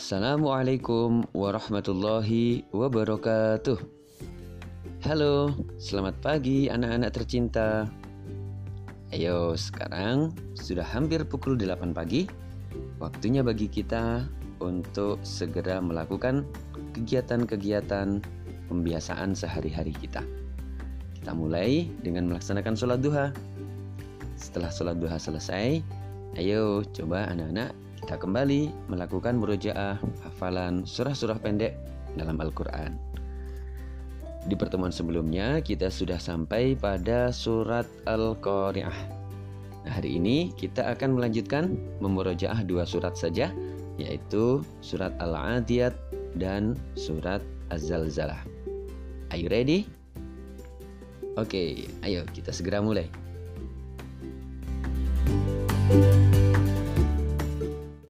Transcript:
Assalamualaikum warahmatullahi wabarakatuh. Halo, selamat pagi anak-anak tercinta. Ayo, sekarang sudah hampir pukul 8 pagi. Waktunya bagi kita untuk segera melakukan kegiatan-kegiatan pembiasaan sehari-hari kita. Kita mulai dengan melaksanakan sholat duha. Setelah sholat duha selesai, ayo coba anak-anak kita kembali melakukan murojaah hafalan surah-surah pendek dalam Al-Quran. Di pertemuan sebelumnya kita sudah sampai pada surat Al-Qari'ah. Nah, hari ini kita akan melanjutkan memurojaah dua surat saja, yaitu surat Al-Adiyat dan surat Az-Zalzalah. Are you ready? Oke, ayo kita segera mulai.